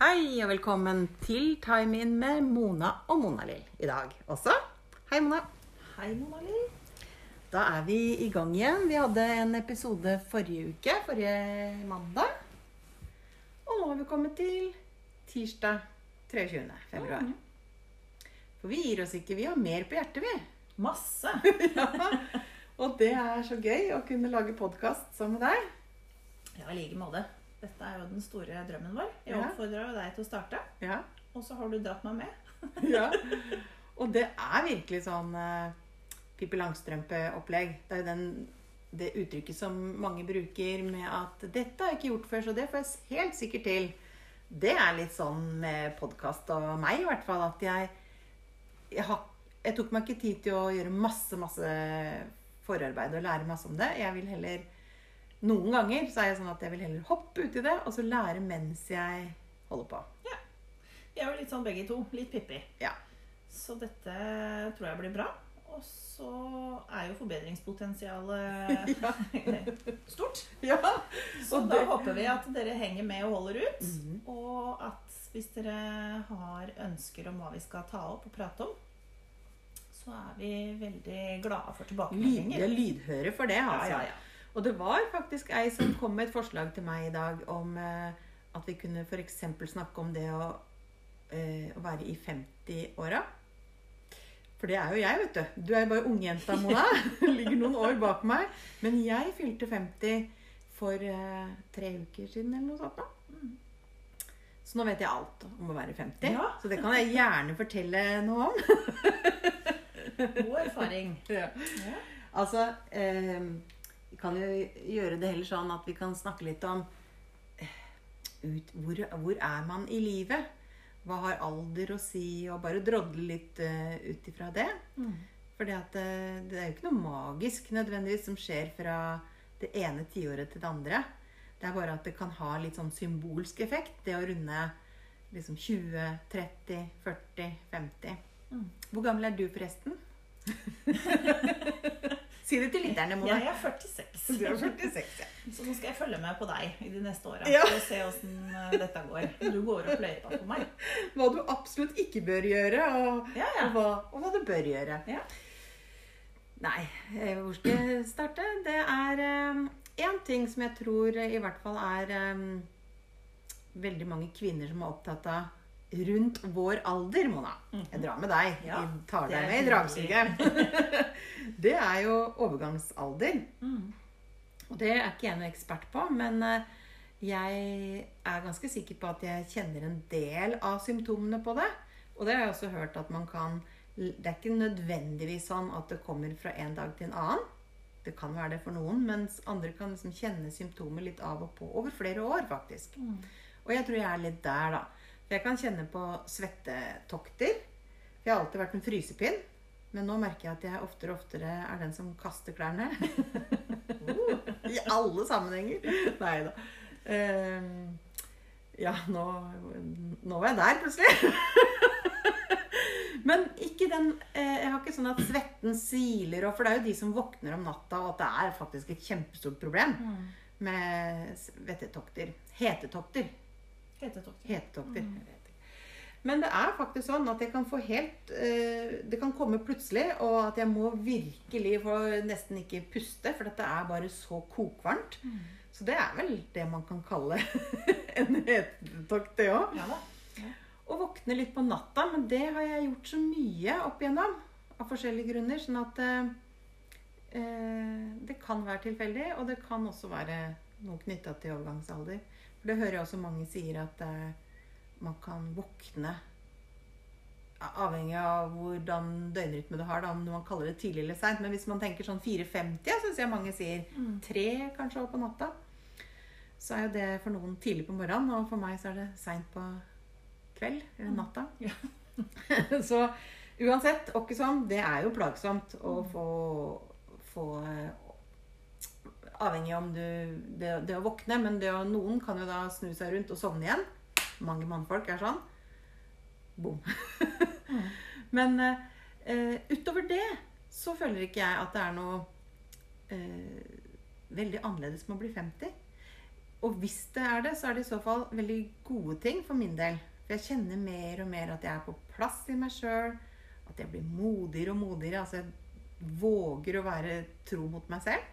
Hei og velkommen til Time In med Mona og Mona-Lill i dag også. Hei, Mona. Hei, Mona-Lill. Da er vi i gang igjen. Vi hadde en episode forrige uke, forrige mandag. Og nå har vi kommet til tirsdag 23. februar. For vi gir oss ikke. Vi har mer på hjertet, vi. Masse. Ja. Og det er så gøy å kunne lage podkast sammen med deg. Ja, i like måte. Dette er jo den store drømmen vår. Jeg Ja. oppfordrer jo deg til å starte, Ja. og så har du dratt meg med. ja. Og det er virkelig sånn uh, Pippi Langstrømpe-opplegg. Det er jo den, det uttrykket som mange bruker med at 'dette har jeg ikke gjort før, så det får jeg helt sikkert til'. Det er litt sånn med podkast og meg, i hvert fall, at jeg jeg, har, jeg tok meg ikke tid til å gjøre masse, masse forarbeid og lære masse om det. Jeg vil heller Noen ganger så er jeg sånn at jeg vil heller hoppe uti det og så lære mens jeg holder på. Ja. Vi er jo litt sånn begge to. Litt Pippi. Ja. Så dette tror jeg blir bra. Og så er jo forbedringspotensialet stort. Ja, Så Og da det- håper vi at dere henger med og holder ut. Mhm. Og at hvis dere har ønsker om hva vi skal ta opp og prate om, så er vi veldig glade for tilbakemeldinger. lydhøre for det, altså. Ja, ja, ja. Og det var faktisk ei som kom med et forslag til meg i dag om eh, at vi kunne f.eks. snakke om det å, eh, å være i 50-åra. For det er jo jeg, vet du. Du er jo bare ungjenta, Mona. Ligger noen år bak meg. Men jeg fylte 50 for eh, tre uker siden eller noe sånt. da. Så nå vet jeg alt om å være 50. Ja. Så det kan jeg gjerne fortelle noe om. God erfaring. Ja. Ja. Altså eh, kan jo gjøre det heller sånn at vi kan snakke litt om eh, ut, hvor, hvor er man i livet? Hva har alder å si? Og bare drodle litt uh, ut ifra det. Mm. For det, eh, det er jo ikke noe magisk nødvendigvis som skjer fra det ene tiåret til det andre. Det er bare at det kan ha litt sånn symbolsk effekt. Det å runde liksom 20, 30, 40, 50. Mm. Hvor gammel er du forresten? si det til lytterne, Mona. Jeg er 46. Du er 46, ja. Så nå skal jeg følge med på deg i de neste åra Ja. og se åssen dette går. Du går opp løypa for meg. Hva du absolutt ikke bør gjøre, og, Ja, ja. og, hva, og hva du bør gjøre. Ja. Nei, eh, hvor skal jeg starte? Det er én ting som jeg tror eh, i hvert fall er um, veldig mange kvinner som er opptatt av rundt vår alder, Mona. Jeg drar med deg. Jeg tar deg med i dragsuget. det er jo overgangsalder. Mm. Og det er ikke jeg noe ekspert på, men eh, jeg er ganske sikker på at jeg kjenner en del av symptomene på det. Og det har jeg også hørt at man kan Det er ikke nødvendigvis sånn at det kommer fra en dag til en annen. Det kan være det for noen, mens andre kan liksom kjenne symptomer litt av og på over flere år, faktisk. Mm. Og jeg tror jeg er litt der, da. For jeg kan kjenne på svettetokter. For jeg har alltid vært en frysepinn. Men nå merker jeg at jeg oftere og oftere er den som kaster klærne. I alle sammenhenger. Nei da. Ehm, ja, nå, nå var jeg der plutselig. Men ikke den eh, Jeg har ikke sånn at svetten siler og For det er jo de som våkner om natta, og at det er faktisk et kjempestort problem Mm. med svettetokter. Hetetokter. Hetetokter. Hetetokter. Men det er faktisk sånn at jeg kan få helt eh, Det kan komme plutselig, og at jeg må virkelig få nesten ikke puste, for dette er bare så kokvarmt. Mm. Så det er vel det man kan kalle en hetetokt, det òg. Ja ja. Å våkne litt på natta, men det har jeg gjort så mye opp igjennom. Av forskjellige grunner. Sånn at eh, eh, det kan være tilfeldig, og det kan også være noe knytta til overgangsalder. For det hører jeg også mange sier at eh, man kan våkne Avhengig av hvordan døgnrytme du har, da, om man kaller det tidlig eller seint. Men hvis man tenker sånn 4.50, syns jeg mange sier. Mm. Tre kanskje på natta. Så er jo det for noen tidlig på morgenen, og for meg så er det seint på kveld eller natta. Ja. så uansett, åkke som, det er jo plagsomt å få, få eh, Avhengig om du det, det å våkne, men det å, noen kan jo da snu seg rundt og sovne igjen. Mange mannfolk er sånn. Bom. Mm. Men eh, utover det så føler ikke jeg at det er noe eh, veldig annerledes med å bli 50. og hvis det er det, så er det i så fall veldig gode ting for min del. For jeg kjenner mer og mer at jeg er på plass i meg sjøl. At jeg blir modigere og modigere. Altså jeg våger å være tro mot meg selv.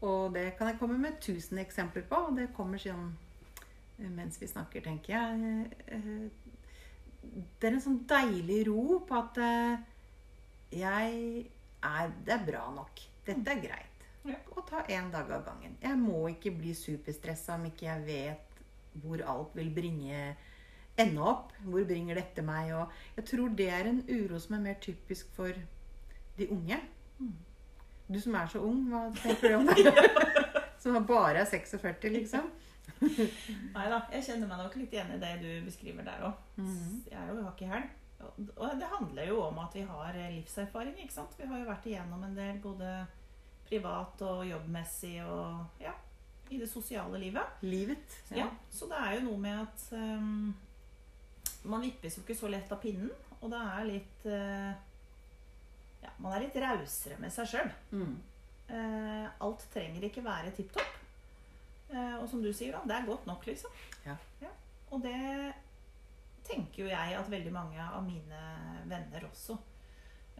Og det kan jeg komme med tusen eksempler på. Og det kommer sånn eh, mens vi snakker, tenker jeg. Eh, Det er en sånn deilig ro på at eh, jeg er Det er bra nok. Dette er greit. Ja. Og ta én dag av gangen. Jeg må ikke bli superstressa om ikke jeg vet hvor alt vil bringe ende opp. Hvor bringer dette meg? Og jeg tror det er en uro som er mer typisk for de unge. Mm. Du som er så ung, hva tenker du om det? som bare er 46, liksom? Nei da, jeg kjenner meg nok litt igjen i det du beskriver der òg. Mhm. Jeg er jo hakk i hæl. Og det handler jo om at vi har livserfaring. ikke sant? Vi har jo vært igjennom en del både privat og jobbmessig og ja, i det sosiale livet. Livet. Ja, Så det er jo noe med at um, man vippes jo ikke så lett av pinnen. Og det er litt uh, Ja, man er litt rausere med seg sjøl. Mm. Uh, alt trenger ikke være tipp topp. Eh, og som du sier, da, det er godt nok, liksom. Ja. Og det tenker jo jeg at veldig mange av mine venner også,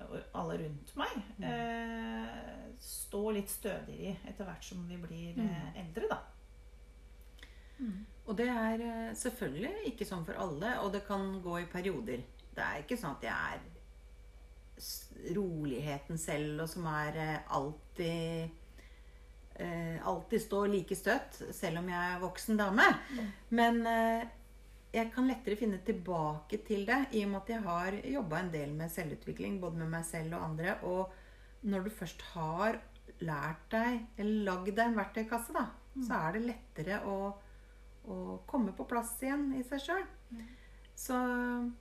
og alle rundt meg, Mm. eh, står litt stødigere i etter hvert som vi blir Mm. eh, eldre, da. Og det er eh, selvfølgelig ikke sånn for alle, og det kan gå i perioder. Det er ikke sånn at jeg er roligheten selv, og som er alltid eh, Alltid stå like støtt, selv om jeg er voksen dame. Mm. Men eh, jeg kan lettere finne tilbake til det, i og med at jeg har jobba en del med selvutvikling, både med meg selv og andre. Og når du først har lært deg, eller lagd deg en verktøykasse, da, så er det lettere å å komme på plass igjen i seg sjøl. Mm. Så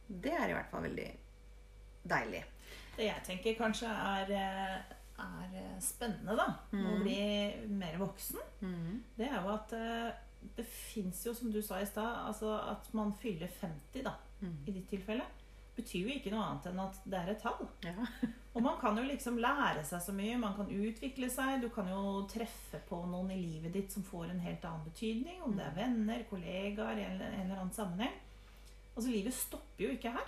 det er i hvert fall veldig deilig. Det jeg tenker kanskje er, eh, er eh, spennende, da, med å Mhm. bli mer voksen, det er jo at eh, det fins jo, som du sa i stad, altså at man fyller 50, da, i ditt tilfelle, betyr jo ikke noe annet enn at det er et tall. Ja. Og man kan jo liksom lære seg så mye, man kan utvikle seg, du kan jo treffe på noen i livet ditt som får en helt annen betydning, om det er venner, kollegaer, i en, en eller annen sammenheng. Altså, livet stopper jo ikke her.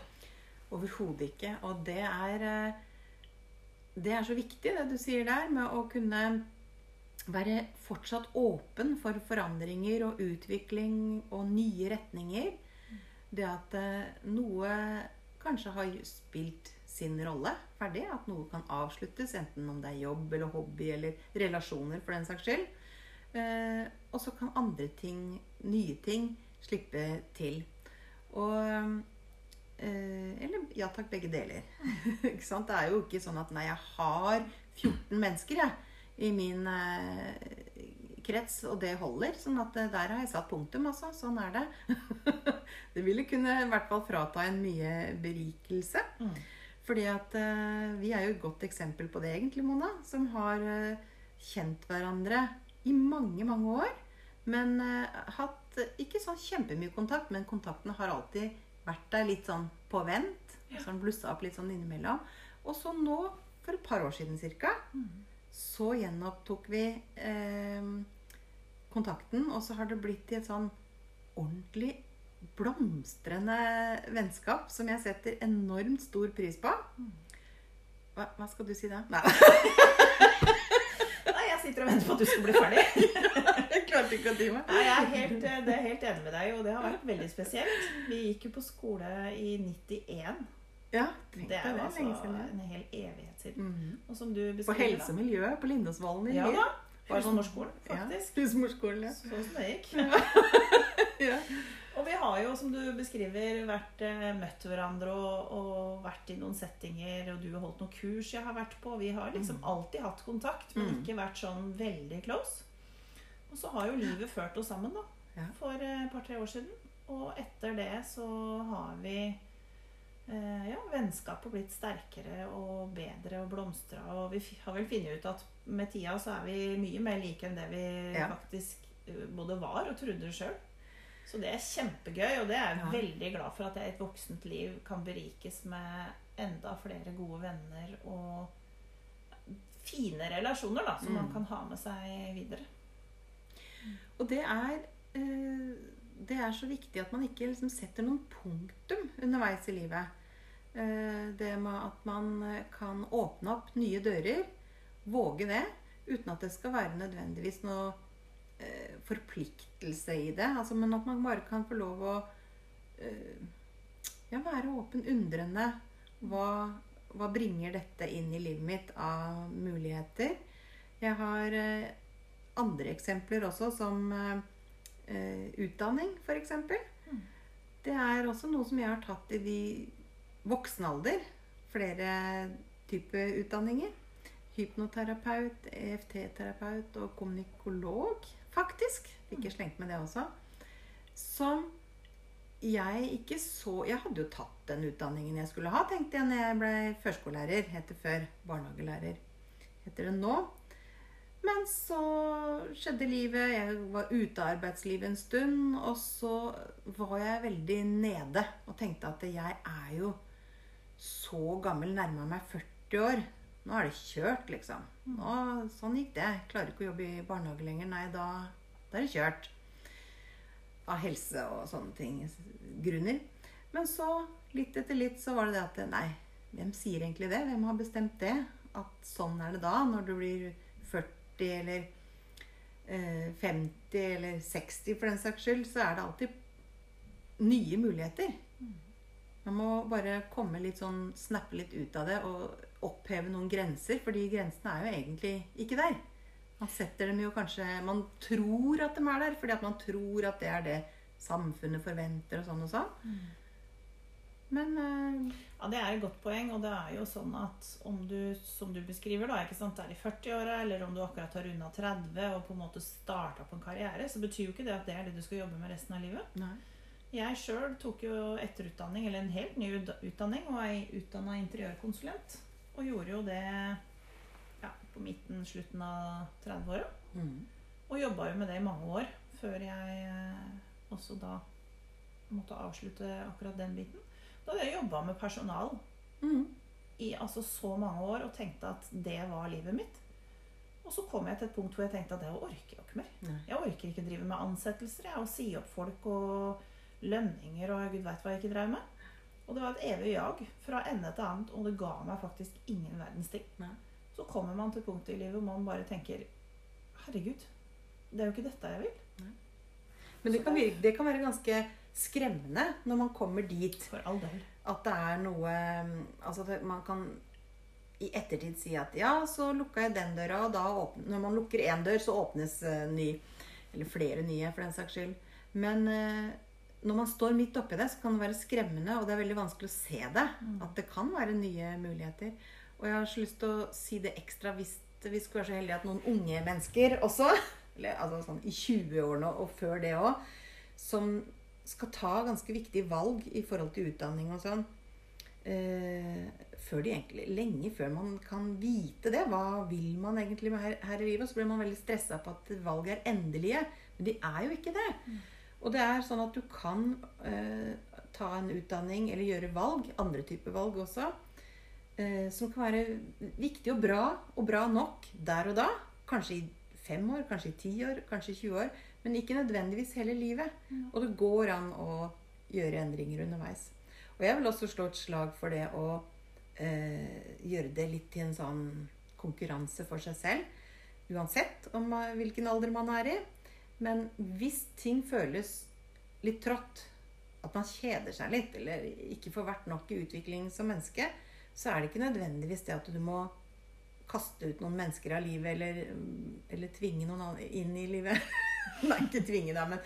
Overhodet ikke. Og det er eh, Det er så viktig, det du sier der, med å kunne være fortsatt åpen for forandringer og utvikling og nye retninger. Det at eh, noe kanskje har spilt sin rolle ferdig. At noe kan avsluttes, enten om det er jobb eller hobby eller relasjoner for den saks skyld. Eh, og så kan andre ting, nye ting, slippe til. Og Eller ja takk, begge deler. ikke sant? Det er jo ikke sånn at nei, jeg har 14 mennesker jeg, i min eh, krets, og det holder. Sånn at eh, der har jeg satt punktum, altså. Sånn er det. det ville kunne i hvert fall frata en mye berikelse. Mm. Fordi at eh, vi er jo et godt eksempel på det, egentlig, Mona. Som har eh, kjent hverandre i mange, mange år. Men eh, hatt eh, ikke sånn kjempemye kontakt, men kontakten har alltid vært der litt sånn på vent. Sånn blussa opp litt sånn innimellom. Og så nå, for et par år siden cirka, så gjenopptok vi eh, kontakten. Og så har det blitt i et sånn ordentlig blomstrende vennskap som jeg setter enormt stor pris på. Hva, hva skal du si da? Nei, Nei, jeg sitter og venter på at du skal bli ferdig. klarte ikke å dy meg. Nei, jeg er helt, eh, det er helt enig med deg, og det har vært veldig spesielt. Vi gikk jo på skole i 91. Ja, tenk Det er jo altså det. en hel evighet siden. Mm. Og som du På beskriver helse og miljø på Lindåsvollen i Ja da. Sånn- Husmorskolen, faktisk. Ja, husmorskolen, ja. Sånn som det gikk. ja. Og vi har jo, som du beskriver, vært, eh, møtt hverandre og, og vært i noen settinger, og du har holdt noen kurs jeg har vært på. Vi har liksom alltid hatt kontakt, men Mm. ikke vært sånn veldig close. Og så har jo livet ført oss sammen, da. Ja. For eh, et par-tre år siden. Og etter det så har vi eh, ja, vennskapet blitt sterkere og bedre og blomstra. Og vi har vel funnet ut at med tida så er vi mye mer like enn det vi Ja. faktisk eh, både var og trodde sjøl. Så det er kjempegøy, og det er jeg Ja. veldig glad for at jeg i et voksent liv kan berikes med enda flere gode venner og fine relasjoner da, som man Mm. kan ha med seg videre. Og det er, eh, det er så viktig at man ikke liksom setter noen punktum underveis i livet. Eh, det med at man kan åpne opp nye dører, våge det, uten at det skal være nødvendigvis noe eh, forpliktelse i det. Altså, men at man bare kan få lov å ja, være åpen, undrende. Hva, hva bringer dette inn i livet mitt av muligheter? Jeg har andre eksempler også, som eh, utdanning, f.eks. Mm. Det er også noe som jeg har tatt i de voksen alder. Flere typer utdanninger. Hypnoterapeut, EFT-terapeut og kommunikolog, faktisk. Fikk jeg slengt med det også. Som jeg ikke så Jeg hadde jo tatt den utdanningen jeg skulle ha, tenkte jeg når jeg ble førskolelærer. Heter før. Barnehagelærer heter det nå. Men så skjedde livet. Jeg var ute av arbeidslivet en stund. Og så var jeg veldig nede og tenkte at jeg er jo så gammel. Nærma meg 40 år. Nå er det kjørt, liksom. Nå, sånn gikk det. Jeg klarer ikke å jobbe i barnehage lenger. Nei, da, da er det kjørt. Av helse og sånne ting. Grunner. Men så, litt etter litt, så var det det at Nei, hvem sier egentlig det? Hvem har bestemt det? At sånn er det da, når du blir 40 eller eh, 50 eller 60 for den saks skyld, så er det alltid nye muligheter. Man må bare komme litt sånn, snappe litt ut av det og oppheve noen grenser. For de grensene er jo egentlig ikke der. Man setter dem jo kanskje Man tror at de er der, fordi at man tror at det er det samfunnet forventer og sånn og sånn. Men uh... Ja, det er et godt poeng, og det er jo sånn at om du, som du beskriver, da, ikke sant, er i 40-åra, eller om du akkurat har runda 30 og på en måte starta på en karriere, så betyr jo ikke det at det er det du skal jobbe med resten av livet. nei. Jeg sjøl tok jo etterutdanning, eller en helt ny utdanning, og er utdanna interiørkonsulent. Og gjorde jo det ja, på midten, slutten av 30-åra. Mm. Og jobba jo med det i mange år før jeg eh, også da måtte avslutte akkurat den biten. Da hadde jeg jobba med personal Mm. i altså så mange år og tenkte at det var livet mitt. Og så kom jeg til et punkt hvor jeg tenkte at det orker jeg ikke mer. Nei. Jeg orker ikke drive med ansettelser jeg, og si opp folk og lønninger og gud veit hva jeg ikke drev med. Og det var et evig jag fra ende til annet, og det ga meg faktisk ingen verdens ting. Nei. Så kommer man til punktet i livet hvor man bare tenker Herregud, det er jo ikke dette jeg vil. Men det kan, virke, det kan være ganske skremmende når man kommer dit. For all del. At det er noe Altså at man kan i ettertid si at ja, så lukka jeg den døra, og da åpner Når man lukker én dør, så åpnes eh, ny. Eller flere nye, for den saks skyld. Men eh, når man står midt oppi det, så kan det være skremmende, og det er veldig vanskelig å se det. At det kan være nye muligheter. Og jeg har så lyst til å si det ekstra hvis vi skulle være så heldige at noen unge mennesker også, eller altså sånn i 20-årene og før det òg, som skal ta ganske viktige valg i forhold til utdanning og sånn eh, før egentlig, Lenge før man kan vite det. Hva vil man egentlig med her, her i livet? Så blir man veldig stressa på at valg er endelige. Men de er jo ikke det. Og det er sånn at du kan eh, ta en utdanning eller gjøre valg, andre typer valg også, eh, som kan være viktig og bra, og bra nok der og da. Kanskje i fem år, kanskje i ti år, kanskje i 20 år. Men ikke nødvendigvis hele livet. Og det går an å gjøre endringer underveis. Og jeg vil også slå et slag for det å eh, gjøre det litt til en sånn konkurranse for seg selv. Uansett om eh, hvilken alder man er i. Men hvis ting føles litt trått, at man kjeder seg litt, eller ikke får vært nok i utvikling som menneske, så er det ikke nødvendigvis det at du må kaste ut noen mennesker av livet, eller, eller tvinge noen inn i livet. Nei, ikke tvinge deg, men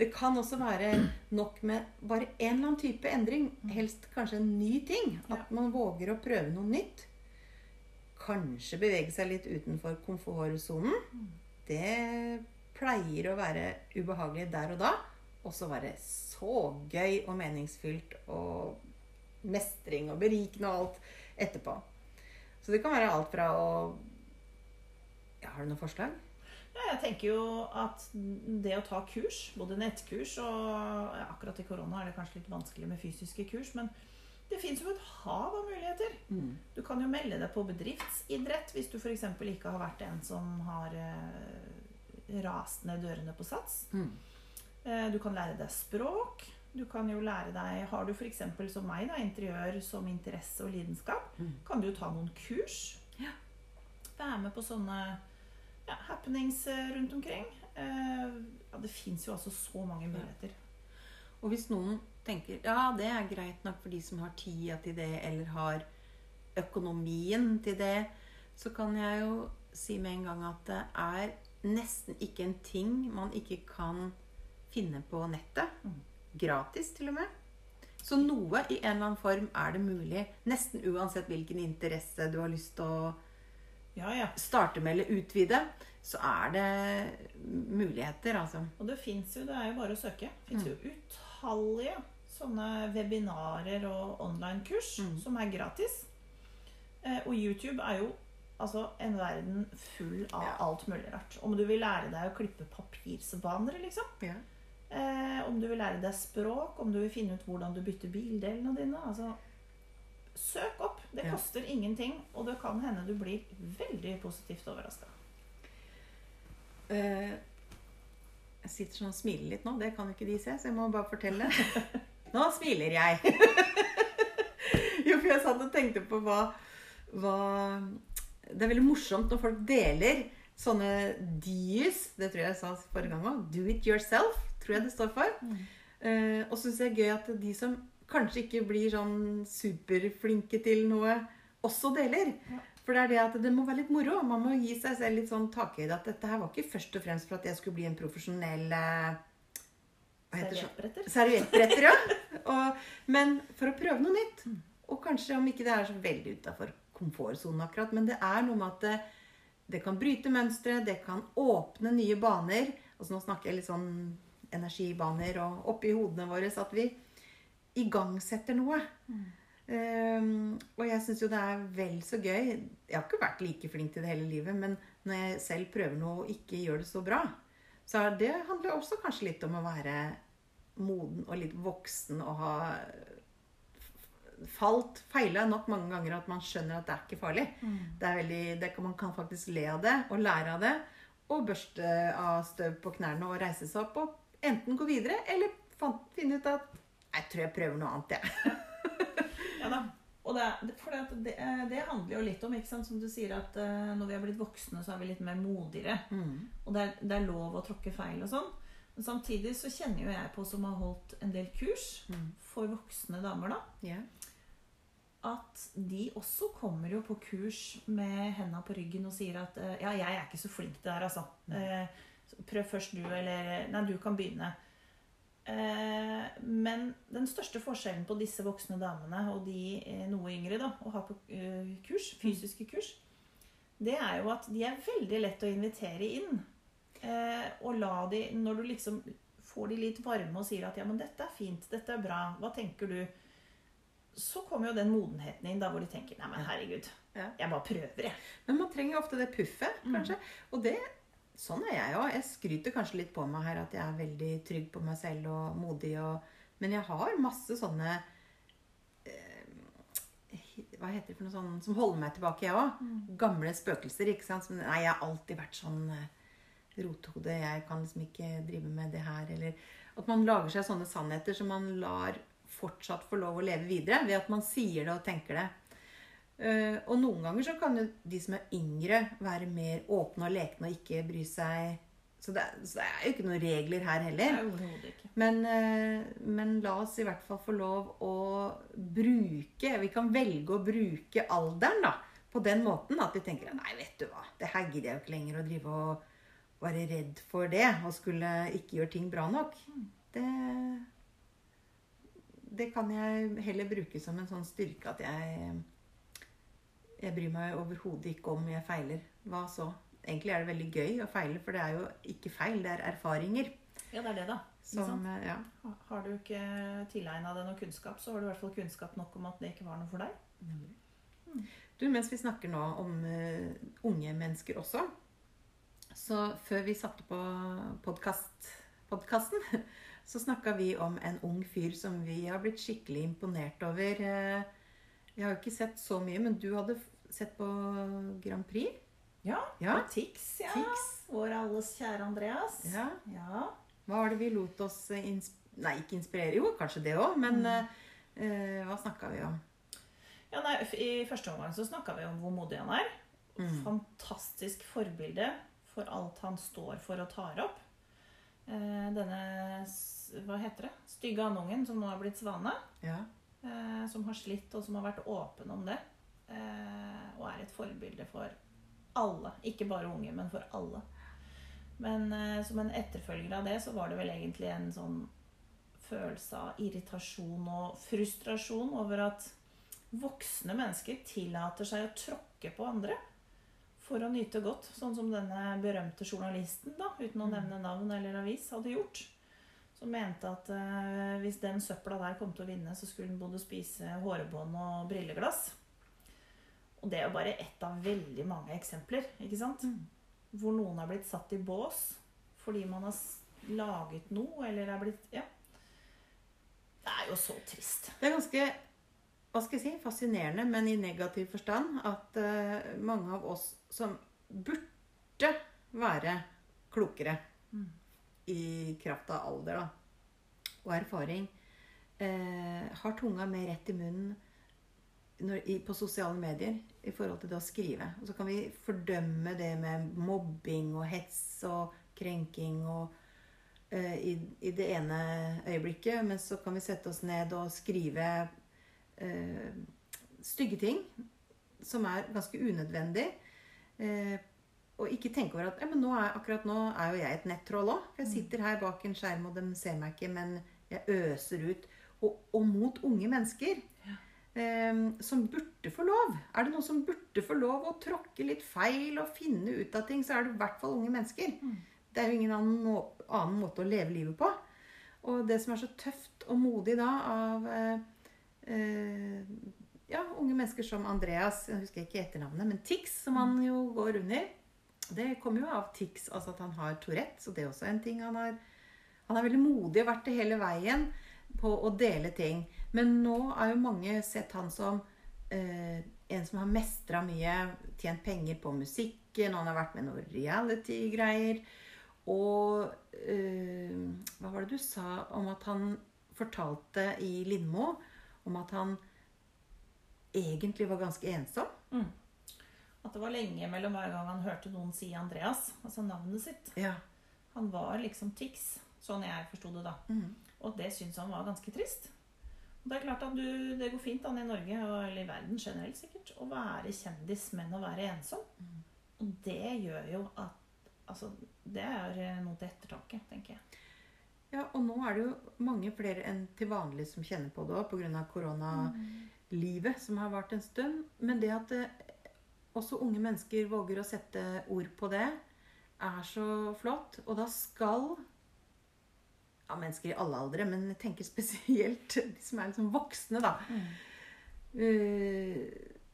det kan også være nok med bare en eller annen type endring. Helst kanskje en ny ting. At man våger å prøve noe nytt. Kanskje bevege seg litt utenfor komfortsonen. Det pleier å være ubehagelig der og da. Og så være så gøy og meningsfylt og mestring og berikende og alt etterpå. Så det kan være alt fra å ja, Har du noen forslag? Ja, jeg tenker jo at det å ta kurs, både nettkurs og ja, Akkurat i korona er det kanskje litt vanskelig med fysiske kurs, men det fins jo et hav av muligheter. Du kan jo melde deg på bedriftsidrett hvis du f.eks. ikke har vært en som har eh, rast ned dørene på Sats. Mm. Eh, Du kan lære deg språk. Du kan jo lære deg Har du f.eks. som meg, da, interiør som interesse og lidenskap, Mm. kan du jo ta noen kurs. Ja. Være med på sånne ja, happenings eh, rundt omkring. Eh, Ja, det fins jo altså så mange muligheter. Og hvis noen tenker ja, det er greit nok for de som har tida til det, eller har økonomien til det, så kan jeg jo si med en gang at det er nesten ikke en ting man ikke kan finne på nettet. Mm. Gratis, til og med. Så noe i en eller annen form er det mulig, nesten uansett hvilken interesse du har lyst til å Ja, ja. starte med eller utvide, så er det muligheter, altså. Og det fins jo, det er jo bare å søke. Det fins jo utallige sånne webinarer og online-kurs Mm. som er gratis. Eh, og YouTube er jo altså en verden full av Ja. alt mulig rart. Om du vil lære deg å klippe papirsvaner, liksom. Ja. Eh, om du vil lære deg språk, om du vil finne ut hvordan du bytter bildelene dine. Altså, søk opp. Det Ja. koster ingenting, og det kan hende du blir veldig positivt overraska. Uh, jeg sitter sånn og smiler litt nå. Det kan jo ikke de se, så jeg må bare fortelle. Nå smiler jeg. jo, for jeg satt og tenkte på hva, hva Det er veldig morsomt når folk deler sånne DIUs. Det tror jeg jeg sa forrige gang òg. Do it yourself, tror jeg det står for. Eh, og så syns jeg det er gøy at de som kanskje ikke blir sånn superflinke til noe, også deler. Ja. For det er det at det må være litt moro. Man må gi seg selv litt sånn takhøyde. At dette her var ikke først og fremst for at jeg skulle bli en profesjonell eh, Hva heter? Serviettbretter. Serviettbretter, ja. Og, men for å prøve noe nytt. Og kanskje om ikke det er så veldig utafor komfortsonen akkurat, men det er noe med at det, det kan bryte mønstre, det kan åpne nye baner. Altså nå snakker jeg litt sånn energibaner og oppi hodene våre, så at vi igangsetter noe. Um, og jeg syns jo det er vel så gøy. Jeg har ikke vært like flink til det hele livet, men når jeg selv prøver noe og ikke gjør det så bra, så det handler også kanskje litt om å være moden og litt voksen og ha falt, feila nok mange ganger at man skjønner at det er ikke farlig. Det er veldig, det kan, man kan faktisk le av det og lære av det. Og børste av støv på knærne og reise seg opp og enten gå videre eller finne ut at jeg tror jeg prøver noe annet, jeg. Ja da. Og det, det- for det, det, eh, det handler jo litt om, som du sier, at eh, når vi har blitt voksne, så er vi litt mer modigere. Og det er, det er lov å tråkke feil og sånn. Men samtidig så kjenner jo jeg på, som har holdt en del kurs Mm. for voksne damer, da, yeah. at de også kommer jo på kurs med henda på ryggen og sier at eh, Ja, jeg er ikke så flink til det her, altså. Mm. så Prøv først du, eller Nei, du kan begynne. Eh, Men den største forskjellen på disse voksne damene og de eh, noe yngre da, å ha på eh, kurs, fysiske kurs, det er jo at de er veldig lett å invitere inn. Eh, og la de, når du liksom får de litt varme og sier at ja, men dette er fint, dette er bra, hva tenker du? Så kommer jo den modenheten inn da hvor de tenker nei, men herregud, jeg bare prøver, jeg. Men man trenger ofte det puffet, kanskje. Og det, sånn er jeg òg. Jeg skryter kanskje litt på meg her at jeg er veldig trygg på meg selv og modig. Og, men jeg har masse sånne eh, Hva heter det for noe sånn som holder meg tilbake, jeg òg. Gamle spøkelser. ikke sant? Som, nei, jeg har alltid vært sånn eh, rothode. Jeg kan liksom ikke drive med det her. Eller at man lager seg sånne sannheter som man lar fortsatt få lov å leve videre ved at man sier det og tenker det. Eh, og noen ganger så kan jo de som er yngre, være mer åpne og lekne og ikke bry seg Så det, er- så det er jo ikke noen regler her heller. Nei, ikke. Men, eh, men la oss i hvert fall få lov å bruke Vi kan velge å bruke alderen da, på den måten at vi tenker Nei, vet du hva, det her gidder jeg jo ikke lenger å drive og være redd for det og skulle ikke gjøre ting bra nok. Det, det kan jeg heller bruke som en sånn styrke at jeg Jeg bryr meg overhodet ikke om jeg feiler. Hva så? Egentlig er det veldig gøy å feile, for det er jo ikke feil, det er erfaringer. Ja, det er det, da. Som, eh, ja. Har du ikke tilegna deg noe kunnskap, så har du i hvert fall kunnskap nok om at det ikke var noe for deg. Du, mens vi snakker nå om uh, unge mennesker også, så før vi satte på podkast, podkasten, så snakka vi om en ung fyr som vi har blitt skikkelig imponert over. Eh, Jeg har jo ikke sett så mye, men du hadde sett på Grand Prix. Ja. Ja. og Tix, ja. Tix. Vår alles kjære Andreas. Ja. Ja. Hva var det vi lot oss Nei, ikke inspirere. Jo, kanskje det òg, men mm. uh, hva snakka vi om? Ja, nei, I første omgang så snakka vi om hvor modig han er. Mm. Fantastisk forbilde for alt han står for og tar opp. Uh, denne hva heter det? stygge andungen som nå har blitt svane. Ja. Uh, som har slitt, og som har vært åpen om det. Eh, og er et forbilde for alle. Ikke bare unge, men for alle. Men eh, som en etterfølger av det, så var det vel egentlig en sånn følelse av irritasjon og frustrasjon over at voksne mennesker tillater seg å tråkke på andre for å nyte godt. Sånn som denne berømte journalisten, da, uten å nevne navn eller avis, hadde gjort. Som mente at eh, hvis den søpla der kom til å vinne, så skulle den både spise hårbånd og brilleglass. Og det er jo bare ett av veldig mange eksempler, ikke sant? Mm. Hvor noen har blitt satt i bås fordi man har laget noe, eller er blitt Ja. Det er jo så trist. Det er ganske hva skal jeg si, fascinerende, men i negativ forstand, at uh, mange av oss som burde være klokere Mm. i kraft av alder da, og erfaring, uh, har tunga mer rett i munnen når, i, på sosiale medier i forhold til det å skrive. Og så kan vi fordømme det med mobbing og hets og krenking og uh, i, i det ene øyeblikket, men så kan vi sette oss ned og skrive uh, stygge ting som er ganske unødvendig. Uh, og ikke tenke over at nå er, akkurat nå er jo jeg et nettroll òg. Jeg sitter her bak en skjerm, og de ser meg ikke, men jeg øser ut. Og, og mot unge mennesker. Eh, som burde få lov. Er det noen som burde få lov å tråkke litt feil og finne ut av ting, så er det i hvert fall unge mennesker. Det er jo ingen annen, må, annen måte å leve livet på. Og det som er så tøft og modig da av eh, eh, ja, unge mennesker som Andreas, jeg husker ikke etternavnet, men Tix, som han jo går under, det kommer jo av Tix, altså at han har Tourette, så det er også en ting han har Han er veldig modig og vært det hele veien på å dele ting. Men nå har jo mange sett han som eh, en som har mestra mye, tjent penger på musikken, han har vært med noen reality-greier. Og eh, hva var det du sa om at han fortalte i Lindmo om at han egentlig var ganske ensom? At det var lenge mellom hver gang han hørte noen si Andreas, altså navnet sitt. Ja. Han var liksom Tix, sånn jeg forsto det da. Mm. Og det syntes han var ganske trist. Det er klart at du, det går fint an i Norge, og- eller i verden generelt sikkert, å være kjendis, men å være ensom. Og det gjør jo at Altså, det er noe til ettertanke, tenker jeg. ja, og nå er det jo mange flere enn til vanlig som kjenner på det òg, pga. koronalivet som har vart en stund. Men det at eh, også unge mennesker våger å sette ord på det, er så flott. Og da skal ja, mennesker i alle aldre, men jeg tenker spesielt de som er liksom voksne, da. Uh,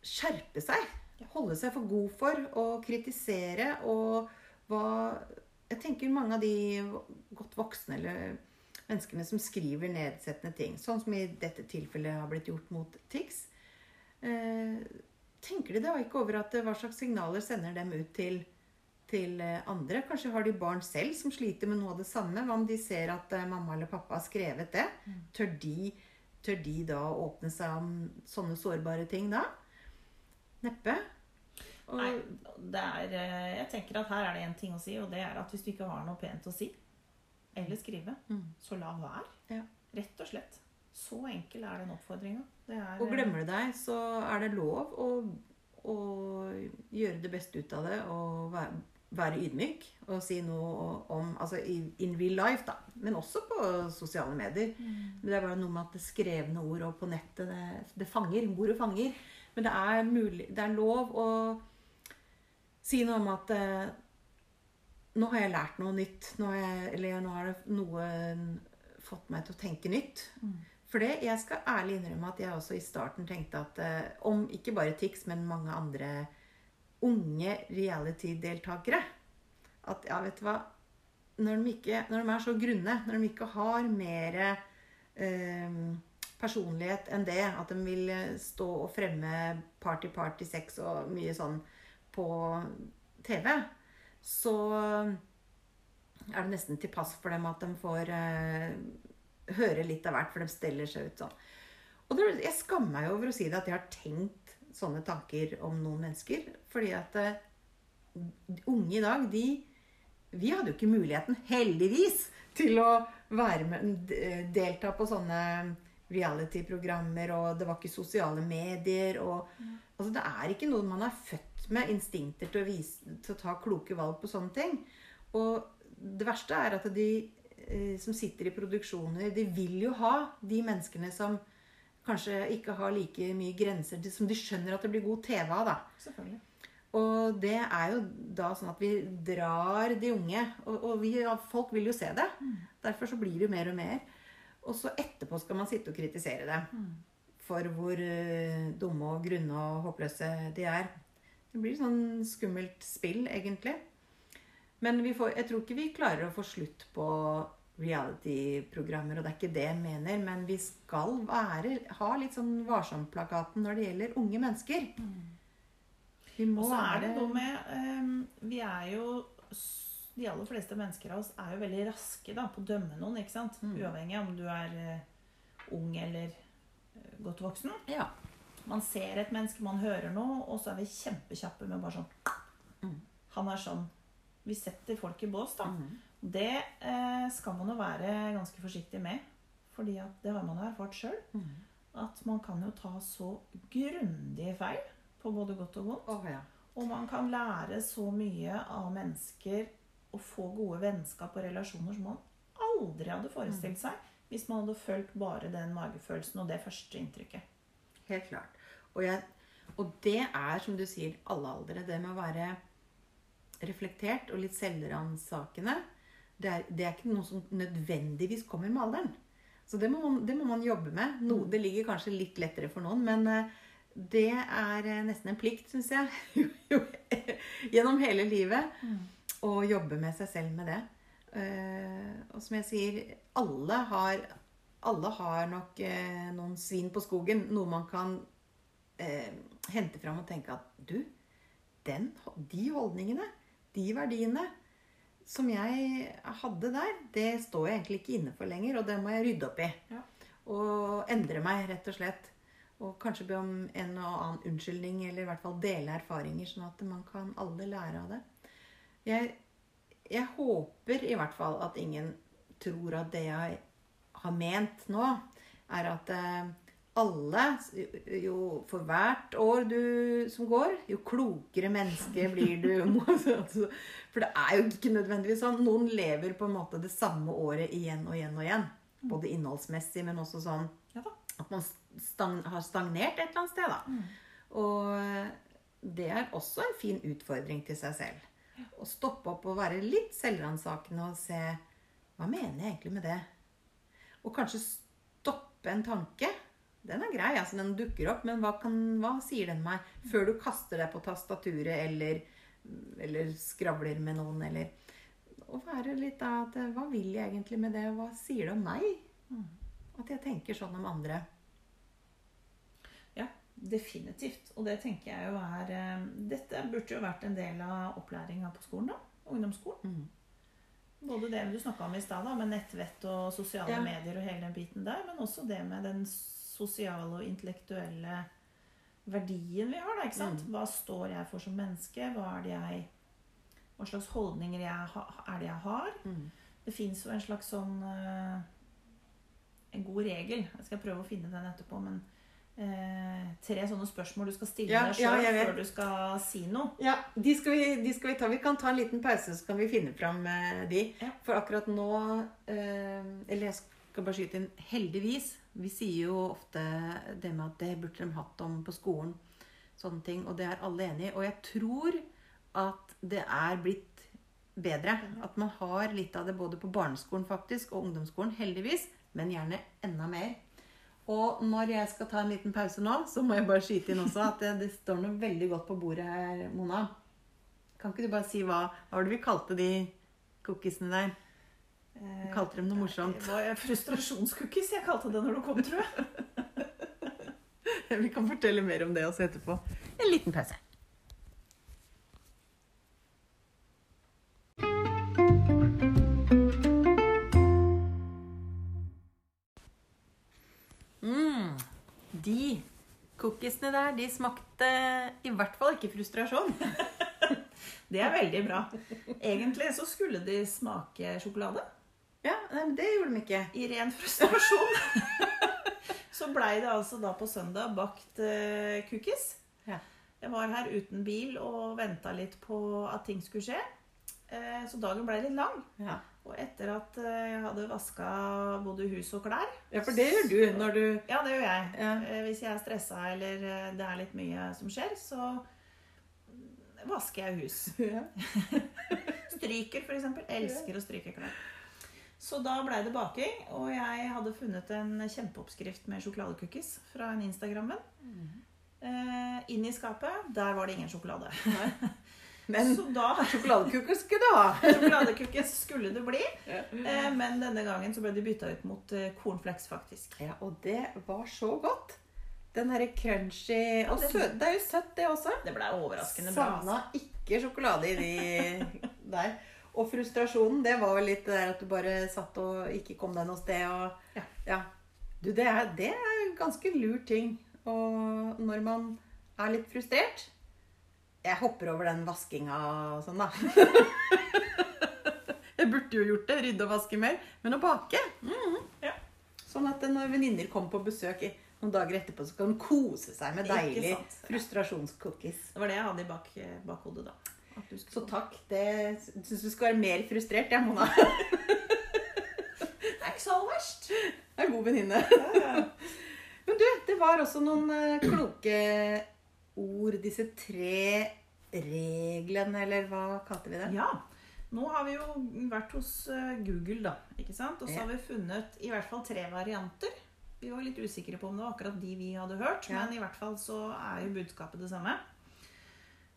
skjerpe seg. Holde seg for god for å kritisere og hva Jeg tenker mange av de godt voksne eller menneskene som skriver nedsettende ting, sånn som i dette tilfellet har blitt gjort mot Tix, uh, tenker de da ikke over at hva slags signaler sender dem ut til til eh, andre. Kanskje har de barn selv som sliter med noe av det samme. Hva om de ser at eh, mamma eller pappa har skrevet det? Tør de, tør de da å åpne seg om sånne sårbare ting da? Neppe. Og, Nei, det er eh, Jeg tenker at her er det én ting å si, og det er at hvis du ikke har noe pent å si, eller skrive, Mm. så la være. Ja. Rett og slett. Så enkel er den oppfordringa. og glemmer du deg, så er det lov å, å gjøre det beste ut av det og være, være ydmyk og si noe om Altså in real life, da. Men også på sosiale medier. Mm. Det er bare noe med at det skrevne ord og på nettet det, det fanger. Ordet fanger. Men det er, mulig, det er lov å si noe om at eh, Nå har jeg lært noe nytt. Nå har jeg, eller nå har det noe fått meg til å tenke nytt. For det, jeg skal ærlig innrømme at jeg også i starten tenkte at eh, om ikke bare Tix, men mange andre unge reality-deltakere At ja, vet du hva når de, ikke, når de er så grunne, når de ikke har mer eh, personlighet enn det, at de vil stå og fremme party, party, sex og mye sånn på TV, så er det nesten til pass for dem at de får eh, høre litt av hvert, for de steller seg ut sånn. Og jeg skammer meg over å si det, at jeg har tenkt sånne tanker om noen mennesker. Fordi at uh, unge i dag, de Vi hadde jo ikke muligheten, heldigvis, til å være med, delta på sånne reality-programmer, og det var ikke sosiale medier. og altså Det er ikke noe man er født med instinkter til å, vise, til å ta kloke valg på sånne ting. Og det verste er at de eh, som sitter i produksjoner, de vil jo ha de menneskene som kanskje ikke har like mye grenser, som de skjønner at det blir god TV av. da. Selvfølgelig. Og det er jo da sånn at vi drar de unge. Og, og vi, folk vil jo se det. Derfor så blir det jo mer og mer. Og så etterpå skal man sitte og kritisere det. For hvor eh, dumme og grunne og håpløse de er. Det blir sånn skummelt spill, egentlig. Men vi får, jeg tror ikke vi klarer å få slutt på reality-programmer, og det er ikke det jeg mener. Men vi skal være, ha litt sånn varsom-plakaten når det gjelder unge mennesker. Vi må Og så er det noe med ehm, Vi er jo De aller fleste mennesker av oss er jo veldig raske da, på å dømme noen. ikke sant? Mm. Uavhengig av om du er eh, ung eller eh, godt voksen. Ja. Man ser et menneske, man hører noe, og så er vi kjempekjappe med bare sånn Mm. Han er sånn. Vi setter folk i bås, da. Mhm. Det eh, skal man jo være ganske forsiktig med. Fordi at det har man jo erfart sjøl. Mm. At man kan jo ta så grundige feil på både godt og vondt. Oh, ja. Og man kan lære så mye av mennesker og få gode vennskap og relasjoner som man aldri hadde forestilt seg hvis man hadde fulgt bare den magefølelsen og det første inntrykket. Helt klart. Og, jeg, og det er, som du sier, alle aldre. Det med å være reflektert og litt selvransakende. Det er, det er ikke noe som nødvendigvis kommer med alderen. Så det må man, det må man jobbe med. No, det ligger kanskje litt lettere for noen, men eh, det er eh, nesten en plikt, syns jeg, gjennom hele livet å jobbe med seg selv med det. Eh, og som jeg sier, alle har, alle har nok noen svin på skogen. Noe man kan hente fram og tenke at du, den, de holdningene, de verdiene som jeg hadde der, det står jeg egentlig ikke inne for lenger, og det må jeg rydde opp i. Ja. Og endre meg, rett og slett. Og kanskje be om en og annen unnskyldning, eller i hvert fall dele erfaringer, sånn at man kan alle lære av det. Jeg, jeg håper i hvert fall at ingen tror at det jeg har ment nå, er at eh, alle, jo for hvert år du, som går, jo klokere menneske blir du. Altså, For det er jo ikke nødvendigvis sånn. Noen lever på en måte det samme året igjen og igjen og igjen. Både innholdsmessig, men også sånn at man stang, har stagnert et eller annet sted. da. Og det er også en fin utfordring til seg selv. Å stoppe opp og være litt selvransakende og se Hva mener jeg egentlig med det? Og kanskje stoppe en tanke. Den er grei, altså den dukker opp, men hva, kan, hva sier den meg? Før du kaster deg på tastaturet eller, eller skravler med noen, eller Å være litt da at Hva vil jeg egentlig med det? Hva sier det om meg? At jeg tenker sånn om andre. Ja, definitivt. Og det tenker jeg jo er eh, Dette burde jo vært en del av opplæringa på skolen, da. Ungdomsskolen. Både det du snakka om i stad, med nettvett og sosiale Ja. medier og hele den biten der, men også det med den sosiale og intellektuelle verdien vi har, da. ikke sant? Mm. Hva står jeg for som menneske? Hva det jeg Hva slags holdninger jeg er det jeg har? Mm. Det fins jo en slags sånn uh, En god regel. Jeg skal prøve å finne den etterpå, men eh, tre sånne spørsmål du skal stille Ja, deg sjøl ja, før du skal si noe. Ja, de skal, vi, de skal vi ta. Vi kan ta en liten pause, så kan vi finne fram eh, de. Ja. For akkurat nå eh, Eller jeg skal bare skyte inn heldigvis. Vi sier jo ofte det med at det burde de hatt om på skolen. Sånne ting. Og det er alle enig i. Og jeg tror at det er blitt bedre. At man har litt av det både på barneskolen faktisk og ungdomsskolen. Heldigvis. Men gjerne enda mer. Og når jeg skal ta en liten pause nå, så må jeg bare skyte inn også at det, det står noe veldig godt på bordet her, Mona. Kan ikke du bare si hva, hva var det vi kalte de cookiesene der? Du kalte dem noe eh, morsomt. Det var frustrasjonskukkis jeg kalte det når du kom, tror jeg. Vi kan fortelle mer om det også etterpå. En liten pause. Mm, de cookiesene der, de smakte i hvert fall ikke frustrasjon. Det er veldig bra. Egentlig så skulle de smake sjokolade. Ja, nei, men det gjorde de ikke. I ren frustrasjon. så blei det altså da på søndag bakt uh, cookies. Ja. Jeg var her uten bil og venta litt på at ting skulle skje. Eh, så dagen blei litt lang. Ja. Og etter at eh, jeg hadde vaska både hus og klær ja, for det gjør du når du Ja, det gjør jeg. Ja. Hvis jeg er stressa eller det er litt mye som skjer, så vasker jeg hus. ja. Stryker, f.eks. Elsker å stryke klær. Så da blei det baking, og jeg hadde funnet en kjempeoppskrift med sjokoladecookies fra en Instagram-venn. Eh, inn i skapet, der var det ingen sjokolade. Men sjokoladecookies skulle det du ha. Sjokoladecookies skulle det bli. Ja. Eh, men denne gangen så ble de bytta ut mot eh, cornflakes, faktisk. ja, og det var så godt. Den herre crunchy Og det- søt. Det er jo søtt, det også. Det blei overraskende bra. altså. Savna ikke sjokolade i de der. Og frustrasjonen, det var vel litt det der at du bare satt og ikke kom deg noe sted. Og, Ja. Du, det er, det er ganske lur ting. Og når man er litt frustrert Jeg hopper over den vaskinga og sånn, da. jeg burde jo gjort det. Rydde og vaske mer. Men å bake mhm. Ja. Sånn at når venninner kommer på besøk i, noen dager etterpå, så kan de kose seg med deilig frustrasjonscookies. Det var det jeg hadde i bak, bakhodet da. Så takk. Det syns du skal være mer frustrert, jeg, Mona. Det er ikke så verst. Jeg er en god venninne. Ja, ja. Men du, det var også noen eh, kloke ord, disse tre reglene, eller hva kalte vi det? Ja. Nå har vi jo vært hos eh, Google, da. ikke sant? Og så har vi funnet i hvert fall tre varianter. Vi var litt usikre på om det var akkurat de vi hadde hørt, Ja. men i hvert fall så er jo budskapet det samme.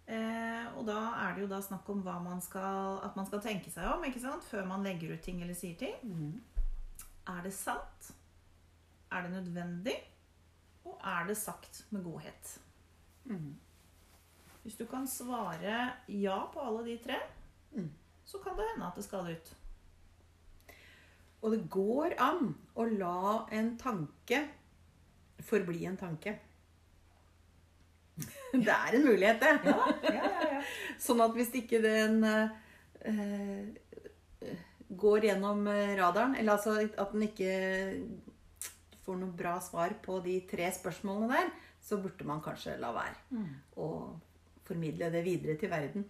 Eh, og da er det jo da snakk om man skal, at man skal tenke seg om ikke sant? før man legger ut ting eller sier ting. Mm. Er det sant? Er det nødvendig? Og er det sagt med godhet? Mm. Hvis du kan svare ja på alle de tre, Mm. så kan det hende at det skal ut. Og det går an å la en tanke forbli en tanke. Det er en mulighet, det. Ja, ja, ja. Sånn at hvis ikke den eh, eh, går gjennom eh, radaren, eller altså at den ikke får noe bra svar på de tre spørsmålene der, så burde man kanskje la være Mm. å formidle det videre til verden.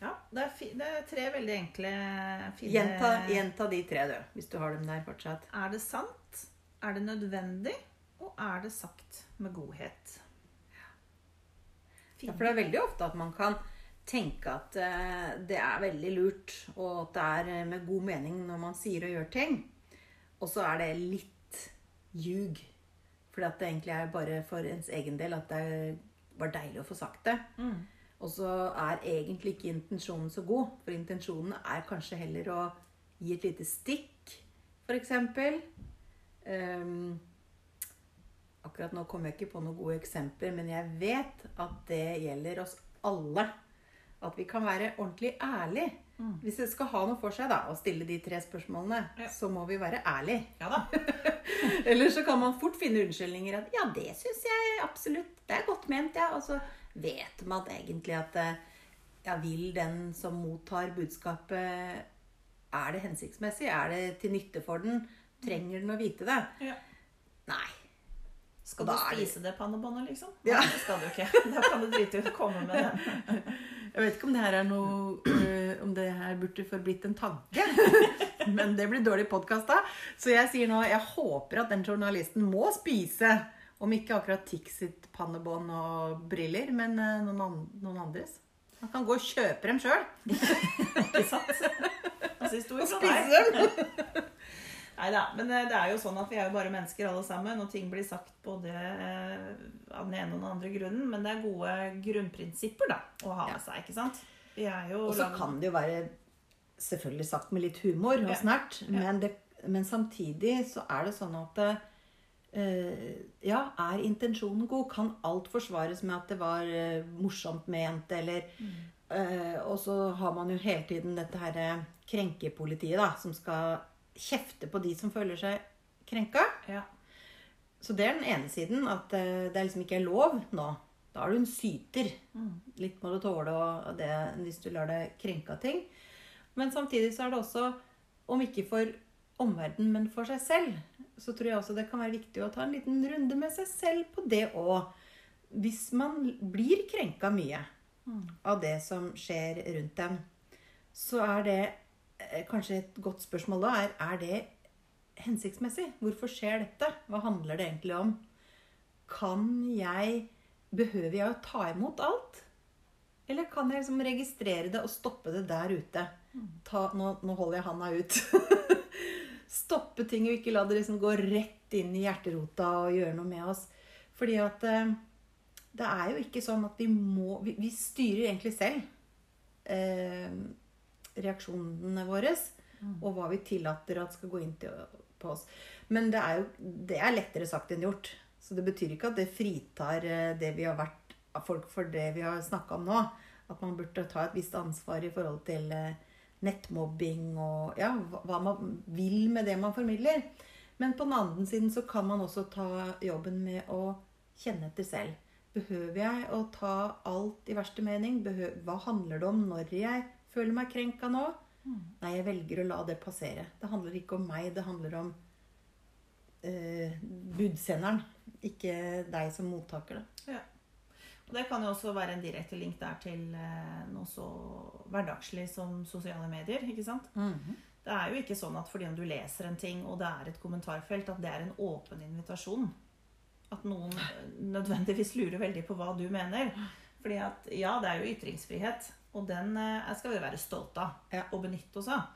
Ja, det er, det er tre veldig enkle, fine Gjenta, gjenta de tre, du, hvis du har dem der fortsatt. Er det sant? Er det nødvendig? Og er det sagt med godhet? Ja, for det er veldig ofte at man kan tenke at uh, det er veldig lurt, og at det er eh, med god mening når man sier og gjør ting. Og så er det litt ljug. Fordi at det egentlig er bare for ens egen del at det var deilig å få sagt det. Mm. Og så er egentlig ikke intensjonen så god. For intensjonen er kanskje heller å gi et lite stikk, f.eks. Um, akkurat nå kommer jeg ikke på noen gode eksempler, men jeg vet at det gjelder oss alle. At vi kan være ordentlig ærlige. Mm. Hvis det skal ha noe for seg da, å stille de tre spørsmålene, Ja. så må vi være ærlige. Ja da. Eller så kan man fort finne unnskyldninger. At 'ja, det syns jeg absolutt. Det er godt ment', ja. Og så vet man egentlig at eh, ja, vil den som mottar budskapet Er det hensiktsmessig? Er det til nytte for den? Trenger den å vite det? Ja. Nei. Skal du er det- spise det pannebåndet, liksom? Ja. Nei, det skal du ikke. Da kan du drite i å komme med det. Jeg vet ikke om det her er noe øh, Om det her burde forblitt en tanke. Men det blir dårlig podkast da. Så jeg sier nå jeg håper at den journalisten må spise. Om ikke akkurat Tix sitt pannebånd og briller, men øh, noen, an noen andres. Han kan gå og kjøpe dem sjøl. Ikke sant? Altså, Og spise dem. Nei da. Men eh, det er jo sånn at vi er jo bare mennesker alle sammen, og ting blir sagt både eh, av den ene og den andre grunnen. Men det er gode grunnprinsipper da, å ha med seg, ikke sant? Og så kan det jo være selvfølgelig sagt med litt humor og Ja. snert, Ja. men, det, men samtidig så er det sånn at eh, Ja, er intensjonen god? Kan alt forsvares med at det var morsomt ment, eller eh, Og så har man jo hele tiden dette her krenkepolitiet, da, som skal kjefte på de som føler seg krenka. Ja. så det er den ene siden. At eh, det liksom ikke er lov nå. Da er du en syter. Litt må du tåle og det, hvis du lar deg krenke av ting. Men samtidig så er det også, om ikke for omverdenen, men for seg selv, så tror jeg også det kan være viktig å ta en liten runde med seg selv på det òg. Hvis man blir krenka mye av det som skjer rundt dem, så er det kanskje et godt spørsmål da er er det hensiktsmessig? Hvorfor skjer dette? Hva handler det egentlig om? Kan jeg Behøver jeg å ta imot alt? Eller kan jeg liksom registrere det og stoppe det der ute? Ta, nå, nå holder jeg handa ut. Stoppe ting og ikke la det liksom gå rett inn i hjerterota og gjøre noe med oss. Fordi at eh, det er jo ikke sånn at vi må Vi, vi styrer egentlig selv eh, reaksjonene våre. Og hva vi tillater at skal gå inn til, på oss. Men det er jo det er lettere sagt enn gjort. Så det betyr ikke at det fritar eh, det vi har vært folk for det vi har snakka om nå. At man burde ta et visst ansvar i forhold til eh, nettmobbing og ja, hva man vil med det man formidler. Men på den andre siden så kan man også ta jobben med å kjenne etter selv. Behøver jeg å ta alt i verste mening? Behøver, hva handler det om når jeg føler meg krenka nå? Nei, jeg velger å la det passere. Det handler ikke om meg, det handler om eh, budsenderen. Ikke deg som mottaker det. Ja. Og det kan jo også være en direkte link der til eh, noe så hverdagslig som sosiale medier. ikke sant? Det er jo ikke sånn at fordi om du leser en ting, og det er et kommentarfelt, at det er en åpen invitasjon. At noen eh, nødvendigvis lurer veldig på hva du mener. Fordi at ja, det er jo ytringsfrihet, og den eh, skal vi være stolte av Ja. og benytte oss av.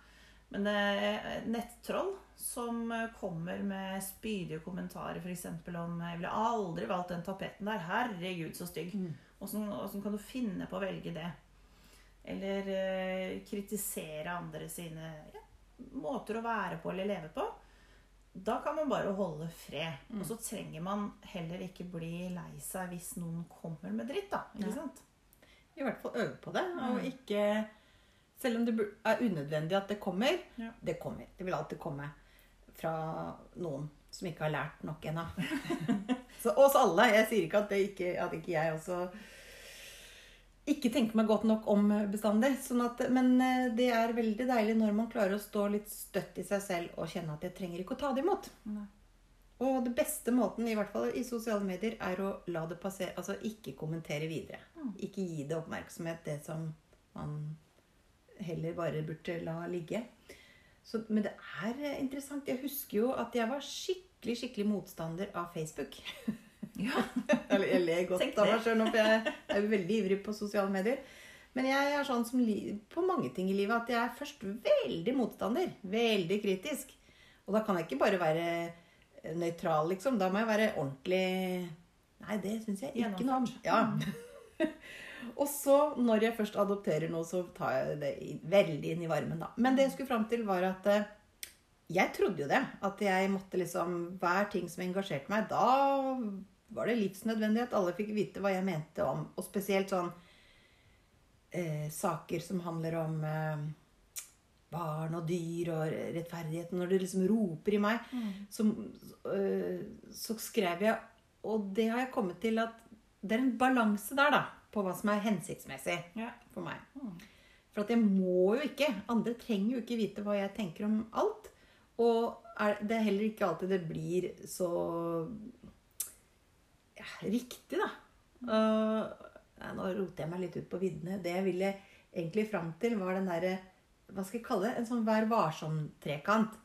Men eh, nettroll som eh, kommer med spydige kommentarer f.eks. om 'Jeg ville aldri valgt den tapeten der. Herregud, så stygg'. Åssen åssen kan du finne på å velge det? Eller eh, kritisere andre sine ja, måter å være på eller leve på. Da kan man bare holde fred. Og så trenger man heller ikke bli lei seg hvis noen kommer med dritt, da. Ikke Ja. sant? I hvert fall øve på det. Og ikke Selv om det er unødvendig at det kommer. Ja. Det kommer. Det vil alltid komme fra noen som ikke har lært nok ennå. Så oss alle. Jeg sier ikke at, det ikke at ikke jeg også ikke tenker meg godt nok om bestandig. Sånn at, men eh, det er veldig deilig når man klarer å stå litt støtt i seg selv og kjenne at jeg trenger ikke å ta det imot. Nei. Og det beste måten, i hvert fall i sosiale medier, er å la det passere. Altså ikke kommentere videre. Ikke gi det oppmerksomhet, det som man heller bare burde la ligge. Så, men det er interessant. Jeg husker jo at jeg var skikkelig, skikkelig motstander av Facebook. Ja. Eller jeg ler godt av meg sjøl nå, for jeg er veldig ivrig på sosiale medier. Men jeg er sånn som på mange ting i livet at jeg er først veldig motstander. Veldig kritisk. Og da kan jeg ikke bare være eh, nøytral, liksom. Da må jeg være ordentlig Nei, det syns jeg ikke noe om. Ja. Og så, når jeg først adopterer noe, så tar jeg det veldig inn i varmen, da. Men det jeg skulle fram til, var at eh, jeg trodde jo det. At jeg måtte liksom Hver ting som engasjerte meg, da var det livsnødvendig at alle fikk vite hva jeg mente om. Og spesielt sånn eh, saker som handler om eh, barn og dyr og rettferdighet. Når det liksom roper i meg, så, eh, så skrev jeg Og det har jeg kommet til at det er en balanse der, da. På hva som er hensiktsmessig Ja. for meg. Mm. For at jeg må jo ikke Andre trenger jo ikke vite hva jeg tenker om alt. Og det er heller ikke alltid det blir så ja, riktig, da. Uh, nå roter jeg meg litt ut på viddene. Det jeg ville egentlig fram til, var den derre Hva skal jeg kalle det? En sånn vær varsom-trekant.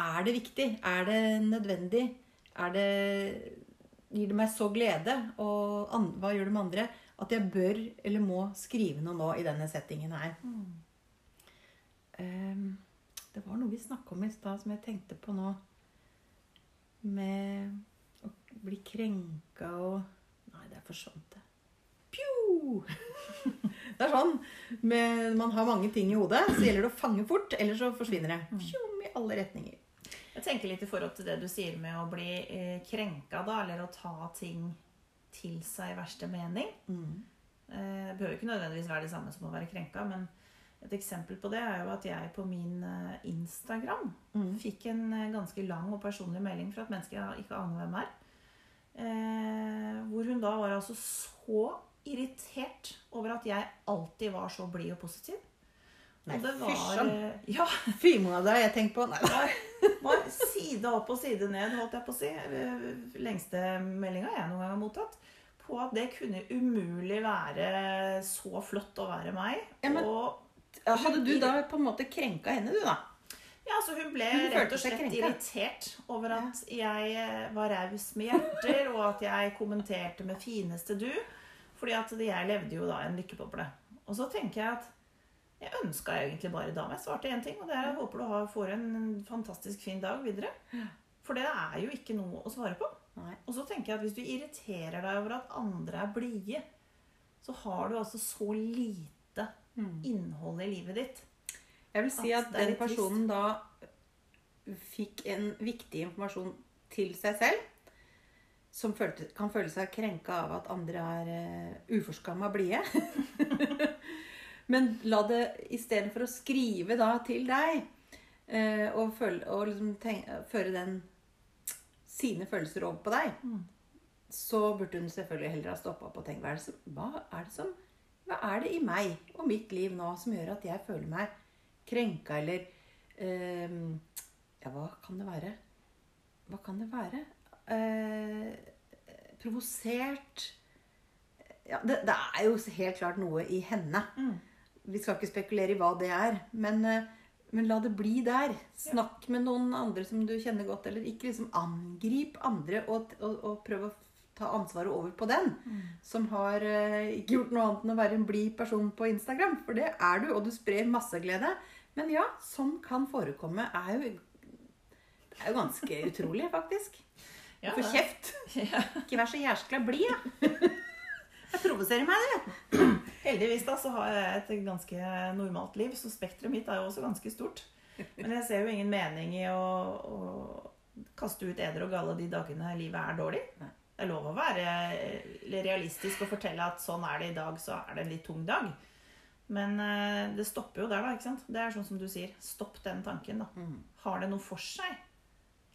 Er det viktig? Er det nødvendig? Er det Gir det meg så glede? Og an, hva gjør det med andre? At jeg bør eller må skrive noe nå i denne settingen her. Ehm, det var noe vi snakka om i stad som jeg tenkte på nå. Med å bli krenka og Nei, der forsvant det. Pju! Det er sånn. Men man har mange ting i hodet, så gjelder det å fange fort, eller så forsvinner det. Fjom i alle retninger. Jeg tenker litt i forhold til det du sier med å bli eh, krenka, da, eller å ta ting til seg i verste mening. Mm. Eh, Det behøver ikke nødvendigvis være det samme som å være krenka, men Et eksempel på det er jo at jeg på min eh, Instagram Mm. fikk en eh, ganske lang og personlig melding fra et menneske jeg ikke aner hvem er. Eh, hvor hun da var altså så irritert over at jeg alltid var så blid og positiv. Nei, og det var eh, Ja, Fy må det har jeg tenkt på. Nei, da. var side opp og side ned, holdt jeg på å si. Lengste meldinga jeg noen gang har mottatt. På at det kunne umulig være så flott å være meg. Ja, men- og Hadde du da på en måte krenka henne, du, da? Ja, altså hun ble Hun rett og slett irritert over at jeg eh, var raus med hjerter, og at jeg kommenterte med 'fineste du'. Fordi at jeg levde jo da i en lykkeboble. Og så tenker jeg at jeg ønska egentlig bare dame. Jeg svarte én ting, og det er at jeg håper du har, får en fantastisk fin dag videre. For det er jo ikke noe å svare på. Og så tenker jeg at hvis du irriterer deg over at andre er blide, så har du altså så lite innhold i livet ditt. Jeg vil si At at den personen da fikk en viktig informasjon til seg selv. Som følte, kan føle seg krenka av at andre er uh, uforskamma blide. Men la det istedenfor å skrive da til deg uh, og, føle, og liksom tenk, føre den sine følelser over på deg, Mm. så burde hun selvfølgelig heller ha stoppa opp og tenkt hva er, det som, hva er det som Hva er det i meg og mitt liv nå som gjør at jeg føler meg krenka eller eh, Ja, hva kan det være? Hva kan det være? Eh, provosert ja, det, det er jo helt klart noe i henne. Mm. Vi skal ikke spekulere i hva det er, men, eh, men la det bli der. Snakk med noen andre som du kjenner godt, eller ikke liksom angrip andre og, og, og prøv å ta ansvaret over på den. Som har eh, ikke gjort noe annet enn å være en blid person på Instagram. For det er du, og du sprer masse glede. Men ja, sånn kan forekomme. Er jo, det er jo ganske utrolig, faktisk. Ja, Få kjeft. Ja. Ikke vær så jæskla blid, da. Jeg provoserer meg, det. Heldigvis da, så har jeg et ganske normalt liv, så spekteret mitt er jo også ganske stort. Men jeg ser jo ingen mening i å, å kaste ut eder og galle de dagene livet er dårlig. Nei. Det er lov å være realistisk og fortelle at sånn er det i dag, så er det en litt tung dag. Men eh, det stopper jo der, da. ikke sant? Det er sånn som du sier. Stopp den tanken, da. Mm. Har det noe for seg?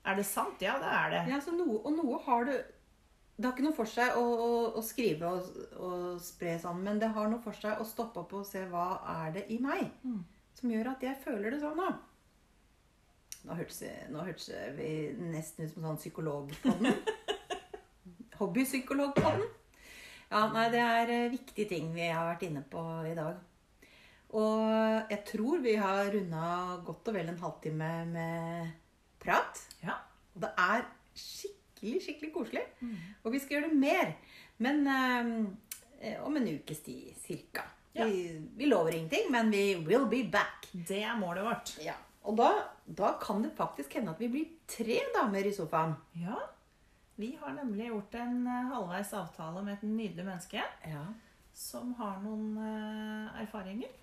Er det sant? Ja, det er det. Ja, så noe, og noe har du Det har ikke noe for seg å, å, å skrive og, og spre sånn, men det har noe for seg å stoppe opp og se hva er det i meg Mm. som gjør at jeg føler det sånn. da. Nå hørtes, nå hørtes vi nesten ut som sånn psykologpodden. Hobbypsykologpodden. Ja, nei, det er eh, viktige ting vi har vært inne på i dag. Og jeg tror vi har runda godt og vel en halvtime med prat. Ja. Og det er skikkelig, skikkelig koselig. Mm. Og vi skal gjøre det mer. Men um, om en ukes tid cirka. Ja. Vi, vi lover ingenting, men vi will be back. Det er målet vårt. Ja. Og da, da kan det faktisk hende at vi blir tre damer i sofaen. Ja. Vi har nemlig gjort en eh, halvveis avtale med et nydelig menneske. Ja. som har noen eh, erfaringer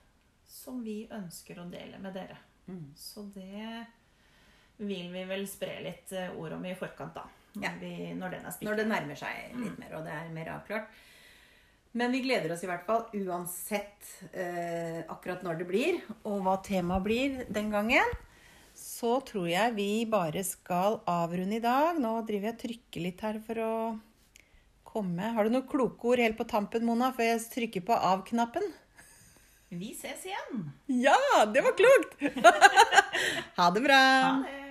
som vi ønsker å dele med dere. Mm. Så det vil vi vel spre litt eh, ord om i forkant, da. Når, Ja. vi, når den Når det nærmer seg litt mer, og det er mer avklart. Men vi gleder oss i hvert fall uansett eh, akkurat når det blir, og hva temaet blir den gangen. Så tror jeg vi bare skal avrunde i dag. Nå driver jeg og trykker litt her for å komme Har du noen kloke ord helt på tampen, Mona, før jeg trykker på av-knappen? Vi ses igjen! Ja, det var klokt! ha det bra. Ha det!